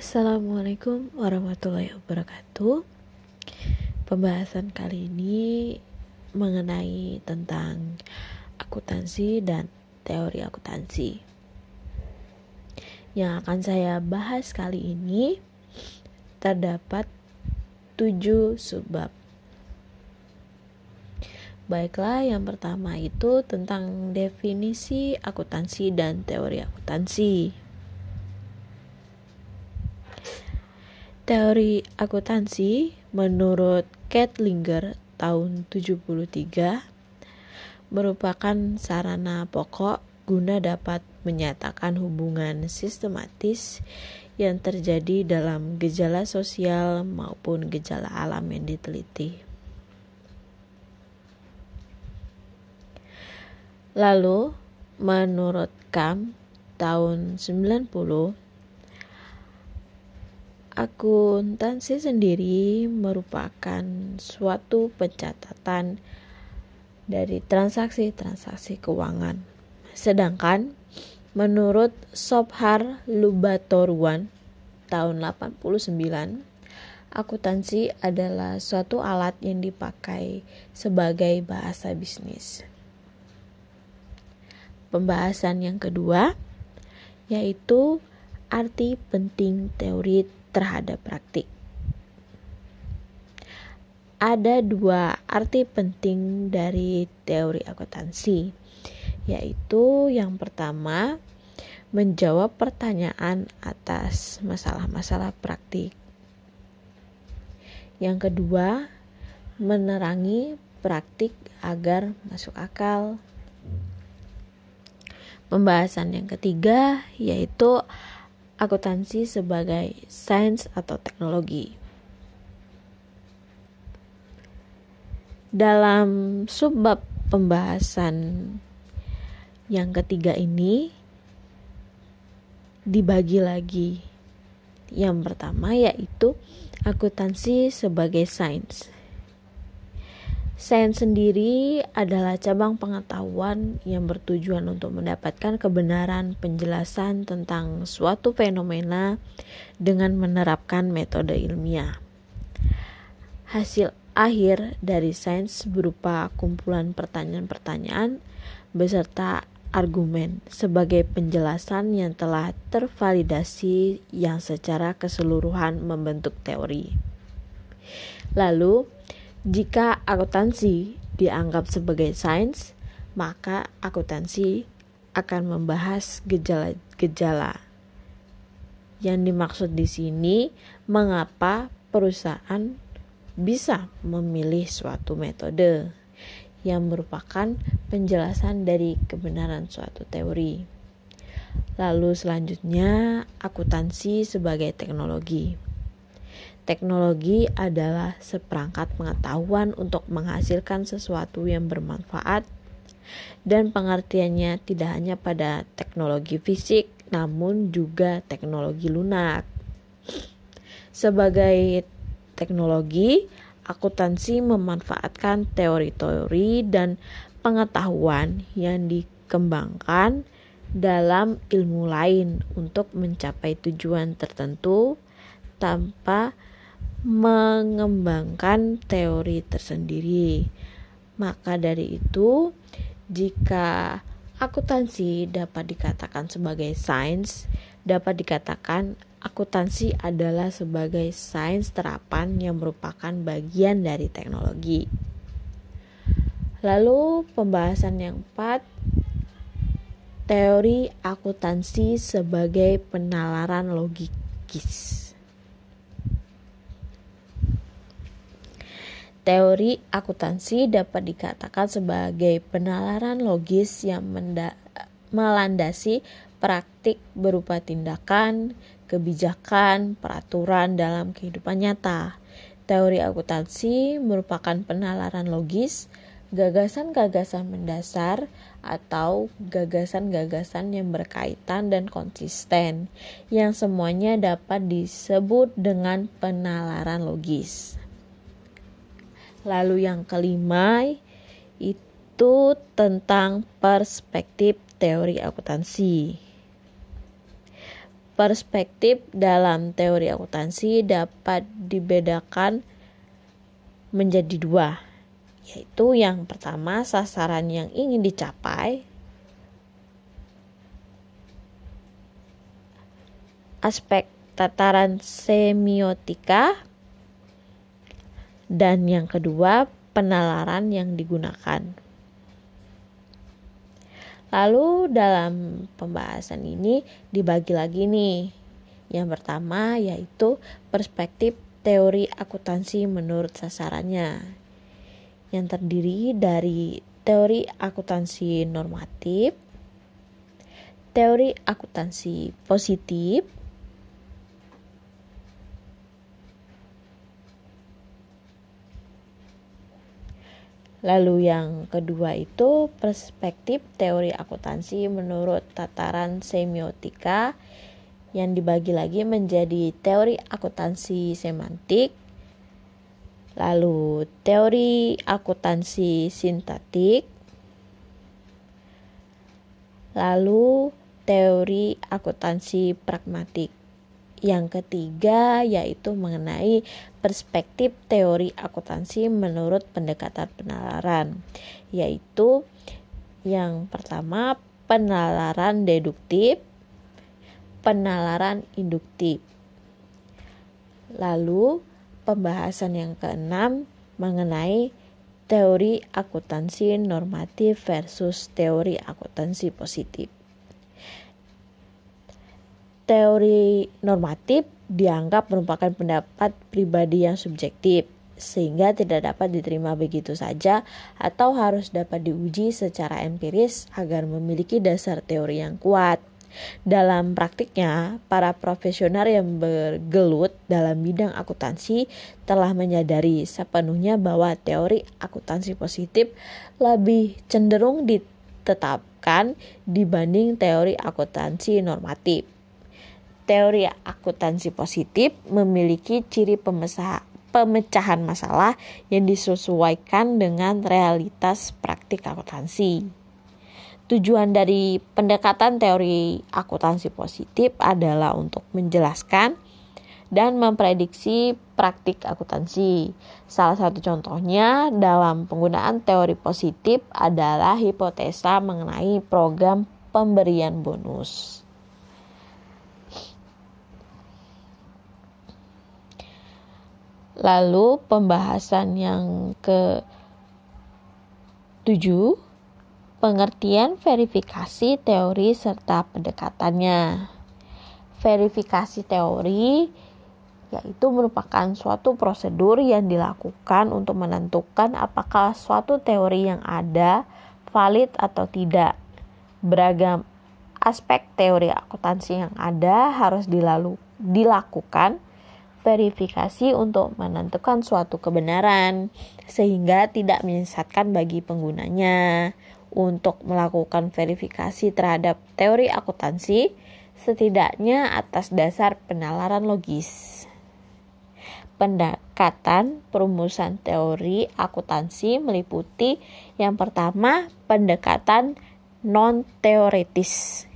Assalamualaikum warahmatullahi wabarakatuh. Pembahasan kali ini mengenai tentang akuntansi dan teori akuntansi. Yang akan saya bahas kali ini terdapat tujuh subbab. Baiklah, yang pertama itu tentang definisi akuntansi dan teori akuntansi. Teori akuntansi menurut Kettlinger tahun 73 merupakan sarana pokok guna dapat menyatakan hubungan sistematis yang terjadi dalam gejala sosial maupun gejala alam yang diteliti. Lalu, menurut Kam tahun 90 Akuntansi sendiri merupakan suatu pencatatan dari transaksi-transaksi keuangan. Sedangkan menurut Sobhar Lubatoruan tahun 89, akuntansi adalah suatu alat yang dipakai sebagai bahasa bisnis. Pembahasan yang kedua yaitu arti penting teori terhadap praktik. Ada dua arti penting dari teori akuntansi, yaitu yang pertama menjawab pertanyaan atas masalah-masalah praktik. Yang kedua, menerangi praktik agar masuk akal. Pembahasan yang ketiga yaitu akuntansi sebagai sains atau teknologi. Dalam subbab pembahasan yang ketiga ini dibagi lagi. Yang pertama yaitu akuntansi sebagai sains. Sains sendiri adalah cabang pengetahuan yang bertujuan untuk mendapatkan kebenaran penjelasan tentang suatu fenomena dengan menerapkan metode ilmiah. Hasil akhir dari sains berupa kumpulan pertanyaan-pertanyaan beserta argumen sebagai penjelasan yang telah tervalidasi yang secara keseluruhan membentuk teori. Lalu, jika akuntansi dianggap sebagai sains, maka akuntansi akan membahas gejala-gejala. Yang dimaksud di sini, mengapa perusahaan bisa memilih suatu metode yang merupakan penjelasan dari kebenaran suatu teori. Lalu selanjutnya, akuntansi sebagai teknologi. Teknologi adalah seperangkat pengetahuan untuk menghasilkan sesuatu yang bermanfaat dan pengertiannya tidak hanya pada teknologi fisik namun juga teknologi lunak. Sebagai teknologi, akuntansi memanfaatkan teori-teori dan pengetahuan yang dikembangkan dalam ilmu lain untuk mencapai tujuan tertentu tanpa mengembangkan teori tersendiri. Maka dari itu, jika akuntansi dapat dikatakan sebagai sains, dapat dikatakan akuntansi adalah sebagai sains terapan yang merupakan bagian dari teknologi. Lalu pembahasan yang keempat, teori akuntansi sebagai penalaran logikis. Teori akuntansi dapat dikatakan sebagai penalaran logis yang melandasi praktik berupa tindakan, kebijakan, peraturan dalam kehidupan nyata. Teori akuntansi merupakan penalaran logis, gagasan-gagasan mendasar, atau gagasan-gagasan yang berkaitan dan konsisten, yang semuanya dapat disebut dengan penalaran logis. Lalu yang kelima itu tentang perspektif teori akuntansi. perspektif dalam teori akuntansi dapat dibedakan menjadi dua, yaitu yang pertama sasaran yang ingin dicapai, aspek tataran semiotika, dan yang kedua penalaran yang digunakan. Lalu dalam pembahasan ini dibagi lagi nih. Yang pertama yaitu perspektif teori akuntansi menurut sasarannya. Yang terdiri dari teori akuntansi normatif, teori akuntansi positif, Lalu yang kedua itu perspektif teori akuntansi menurut tataran semiotika yang dibagi lagi menjadi teori akuntansi semantik, lalu teori akuntansi sintaktik, lalu teori akuntansi pragmatik. Yang ketiga yaitu mengenai perspektif teori akuntansi menurut pendekatan penalaran, yaitu yang pertama penalaran deduktif, penalaran induktif. Lalu pembahasan yang keenam mengenai teori akuntansi normatif versus teori akuntansi positif teori normatif dianggap merupakan pendapat pribadi yang subjektif sehingga tidak dapat diterima begitu saja atau harus dapat diuji secara empiris agar memiliki dasar teori yang kuat. Dalam praktiknya, para profesional yang bergelut dalam bidang akuntansi telah menyadari sepenuhnya bahwa teori akuntansi positif lebih cenderung ditetapkan dibanding teori akuntansi normatif. Teori akuntansi positif memiliki ciri pemecahan masalah yang disesuaikan dengan realitas praktik akuntansi. Tujuan dari pendekatan teori akuntansi positif adalah untuk menjelaskan dan memprediksi praktik akuntansi. Salah satu contohnya dalam penggunaan teori positif adalah hipotesa mengenai program pemberian bonus. Lalu pembahasan yang ke tujuh pengertian verifikasi teori serta pendekatannya. Verifikasi teori yaitu merupakan suatu prosedur yang dilakukan untuk menentukan apakah suatu teori yang ada valid atau tidak. Beragam aspek teori akuntansi yang ada harus dilalu, dilakukan verifikasi untuk menentukan suatu kebenaran sehingga tidak menyesatkan bagi penggunanya. Untuk melakukan verifikasi terhadap teori akuntansi setidaknya atas dasar penalaran logis. Pendekatan perumusan teori akuntansi meliputi yang pertama pendekatan non teoritis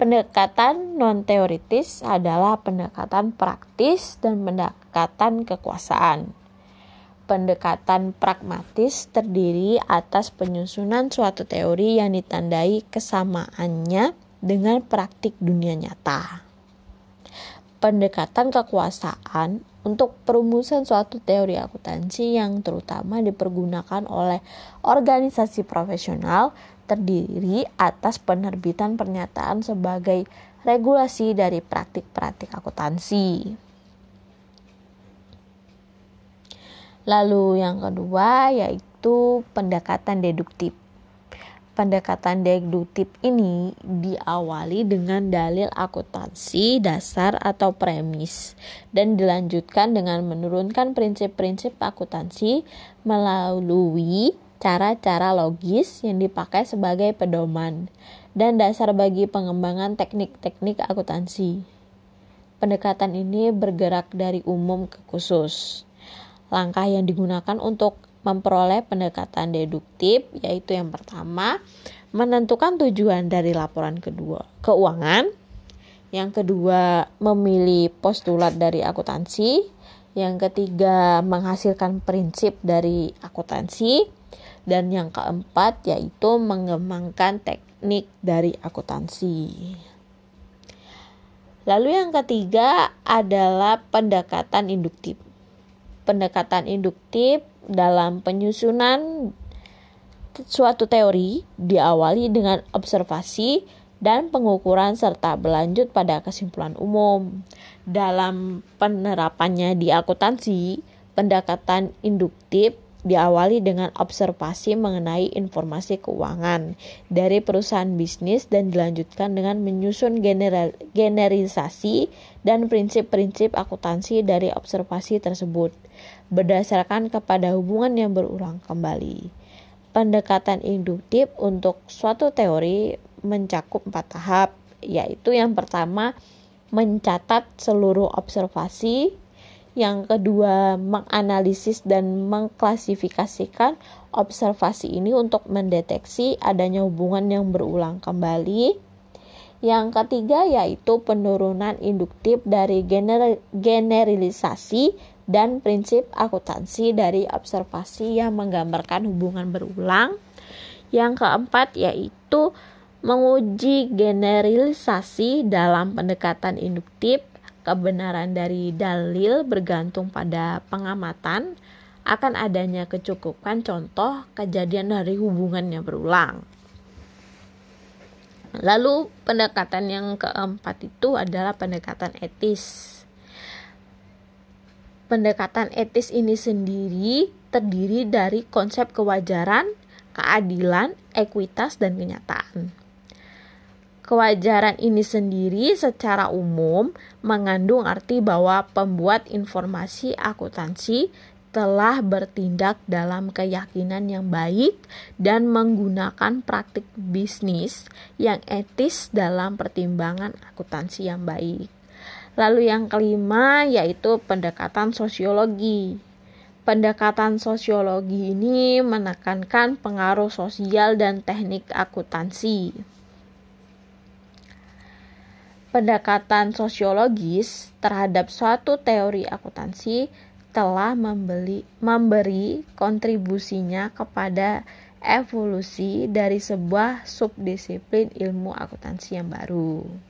Pendekatan non-teoritis adalah pendekatan praktis dan pendekatan kekuasaan. Pendekatan pragmatis terdiri atas penyusunan suatu teori yang ditandai kesamaannya dengan praktik dunia nyata. Pendekatan kekuasaan untuk perumusan suatu teori akuntansi yang terutama dipergunakan oleh organisasi profesional terdiri atas penerbitan pernyataan sebagai regulasi dari praktik-praktik akuntansi. Lalu yang kedua yaitu pendekatan deduktif. Pendekatan deduktif ini diawali dengan dalil akuntansi dasar atau premis dan dilanjutkan dengan menurunkan prinsip-prinsip akuntansi melalui cara-cara logis yang dipakai sebagai pedoman dan dasar bagi pengembangan teknik-teknik akuntansi. Pendekatan ini bergerak dari umum ke khusus. Langkah yang digunakan untuk memperoleh pendekatan deduktif yaitu yang pertama, menentukan tujuan dari laporan kedua keuangan. Yang kedua, memilih postulat dari akuntansi. Yang ketiga, menghasilkan prinsip dari akuntansi. Dan yang keempat, yaitu mengembangkan teknik dari akuntansi. Lalu yang ketiga adalah pendekatan induktif. Pendekatan induktif dalam penyusunan suatu teori diawali dengan observasi dan pengukuran serta berlanjut pada kesimpulan umum. Dalam penerapannya di akuntansi, pendekatan induktif diawali dengan observasi mengenai informasi keuangan dari perusahaan bisnis dan dilanjutkan dengan menyusun general, generalisasi dan prinsip-prinsip akuntansi dari observasi tersebut berdasarkan kepada hubungan yang berulang kembali. Pendekatan induktif untuk suatu teori mencakup empat tahap, yaitu yang pertama mencatat seluruh observasi, yang kedua menganalisis dan mengklasifikasikan observasi ini untuk mendeteksi adanya hubungan yang berulang kembali. Yang ketiga yaitu penurunan induktif dari gener generalisasi dan prinsip akuntansi dari observasi yang menggambarkan hubungan berulang. Yang keempat yaitu menguji generalisasi dalam pendekatan induktif, kebenaran dari dalil bergantung pada pengamatan akan adanya kecukupan contoh kejadian dari hubungannya berulang. Lalu pendekatan yang keempat itu adalah pendekatan etis. Pendekatan etis ini sendiri terdiri dari konsep kewajaran, keadilan, ekuitas, dan kenyataan. Kewajaran ini sendiri secara umum mengandung arti bahwa pembuat informasi akuntansi telah bertindak dalam keyakinan yang baik dan menggunakan praktik bisnis yang etis dalam pertimbangan akuntansi yang baik. Lalu yang kelima yaitu pendekatan sosiologi. Pendekatan sosiologi ini menekankan pengaruh sosial dan teknik akuntansi pendekatan sosiologis terhadap suatu teori akuntansi telah membeli, memberi kontribusinya kepada evolusi dari sebuah subdisiplin ilmu akuntansi yang baru.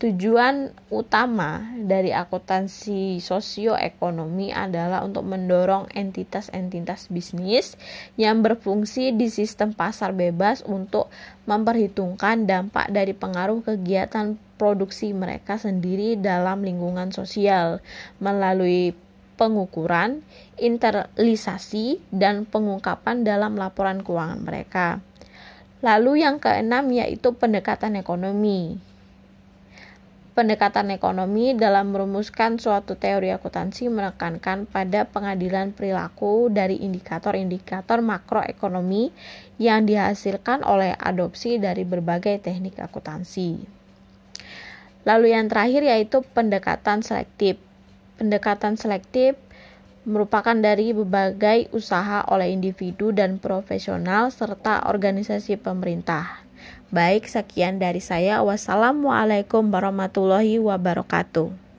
Tujuan utama dari akuntansi sosioekonomi adalah untuk mendorong entitas-entitas bisnis yang berfungsi di sistem pasar bebas untuk memperhitungkan dampak dari pengaruh kegiatan produksi mereka sendiri dalam lingkungan sosial melalui pengukuran, internalisasi, dan pengungkapan dalam laporan keuangan mereka. Lalu yang keenam yaitu pendekatan ekonomi pendekatan ekonomi dalam merumuskan suatu teori akuntansi menekankan pada pengadilan perilaku dari indikator-indikator makroekonomi yang dihasilkan oleh adopsi dari berbagai teknik akuntansi. Lalu yang terakhir yaitu pendekatan selektif. Pendekatan selektif merupakan dari berbagai usaha oleh individu dan profesional serta organisasi pemerintah. Baik, sekian dari saya. Wassalamualaikum warahmatullahi wabarakatuh.